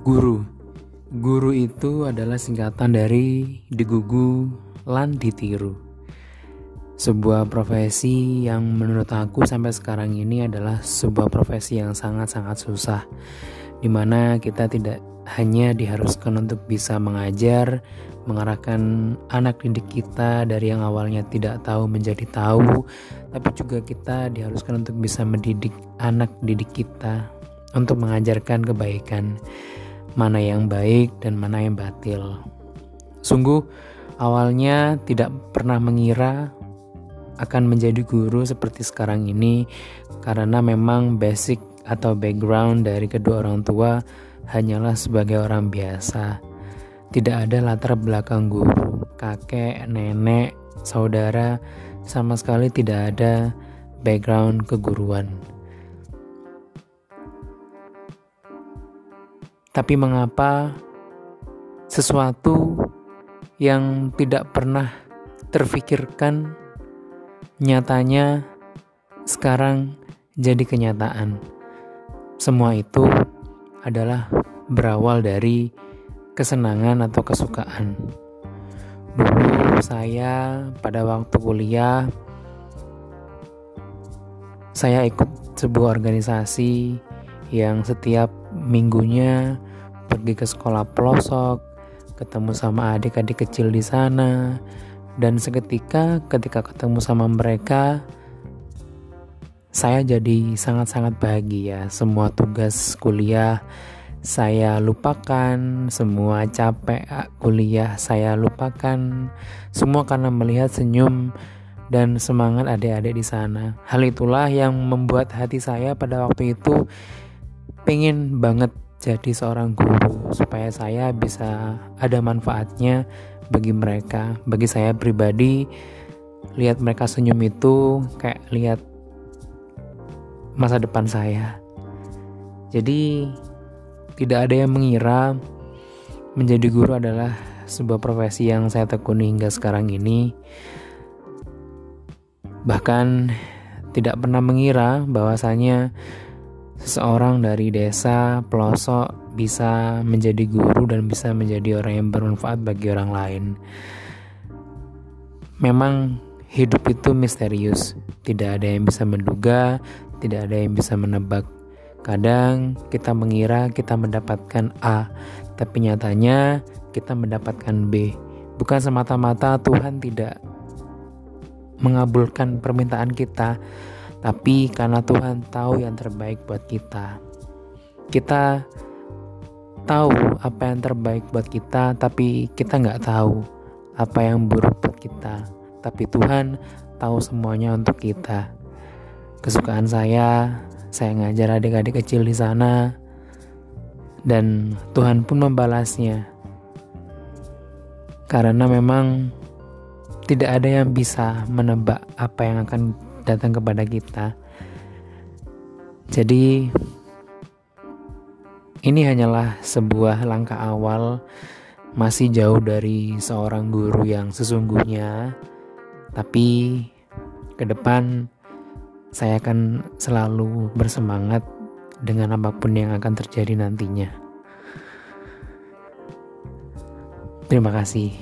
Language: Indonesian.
Guru. Guru itu adalah singkatan dari digugu lan ditiru. Sebuah profesi yang menurut aku sampai sekarang ini adalah sebuah profesi yang sangat-sangat susah Di mana kita tidak hanya diharuskan untuk bisa mengajar, mengarahkan anak didik kita dari yang awalnya tidak tahu menjadi tahu, tapi juga kita diharuskan untuk bisa mendidik anak didik kita untuk mengajarkan kebaikan mana yang baik dan mana yang batil. Sungguh, awalnya tidak pernah mengira akan menjadi guru seperti sekarang ini, karena memang basic atau background dari kedua orang tua hanyalah sebagai orang biasa. Tidak ada latar belakang guru, kakek, nenek, saudara, sama sekali tidak ada background keguruan. Tapi mengapa sesuatu yang tidak pernah terfikirkan nyatanya sekarang jadi kenyataan? Semua itu adalah berawal dari kesenangan atau kesukaan. Dulu saya pada waktu kuliah saya ikut sebuah organisasi yang setiap minggunya pergi ke sekolah pelosok, ketemu sama adik-adik kecil di sana, dan seketika ketika ketemu sama mereka, saya jadi sangat-sangat bahagia. Semua tugas kuliah saya lupakan, semua capek kuliah saya lupakan, semua karena melihat senyum dan semangat adik-adik di sana. Hal itulah yang membuat hati saya pada waktu itu pengen banget jadi seorang guru supaya saya bisa ada manfaatnya bagi mereka. Bagi saya pribadi lihat mereka senyum itu kayak lihat masa depan saya. Jadi tidak ada yang mengira menjadi guru adalah sebuah profesi yang saya tekuni hingga sekarang ini. Bahkan tidak pernah mengira bahwasanya seseorang dari desa pelosok bisa menjadi guru dan bisa menjadi orang yang bermanfaat bagi orang lain. Memang hidup itu misterius, tidak ada yang bisa menduga, tidak ada yang bisa menebak. Kadang kita mengira kita mendapatkan A, tapi nyatanya kita mendapatkan B. Bukan semata-mata Tuhan tidak mengabulkan permintaan kita, tapi karena Tuhan tahu yang terbaik buat kita. Kita tahu apa yang terbaik buat kita, tapi kita nggak tahu apa yang buruk buat kita. Tapi Tuhan tahu semuanya untuk kita. Kesukaan saya, saya ngajar adik-adik kecil di sana, dan Tuhan pun membalasnya. Karena memang tidak ada yang bisa menebak apa yang akan datang kepada kita. Jadi, ini hanyalah sebuah langkah awal, masih jauh dari seorang guru yang sesungguhnya, tapi ke depan saya akan selalu bersemangat dengan apa pun yang akan terjadi nantinya. Terima kasih.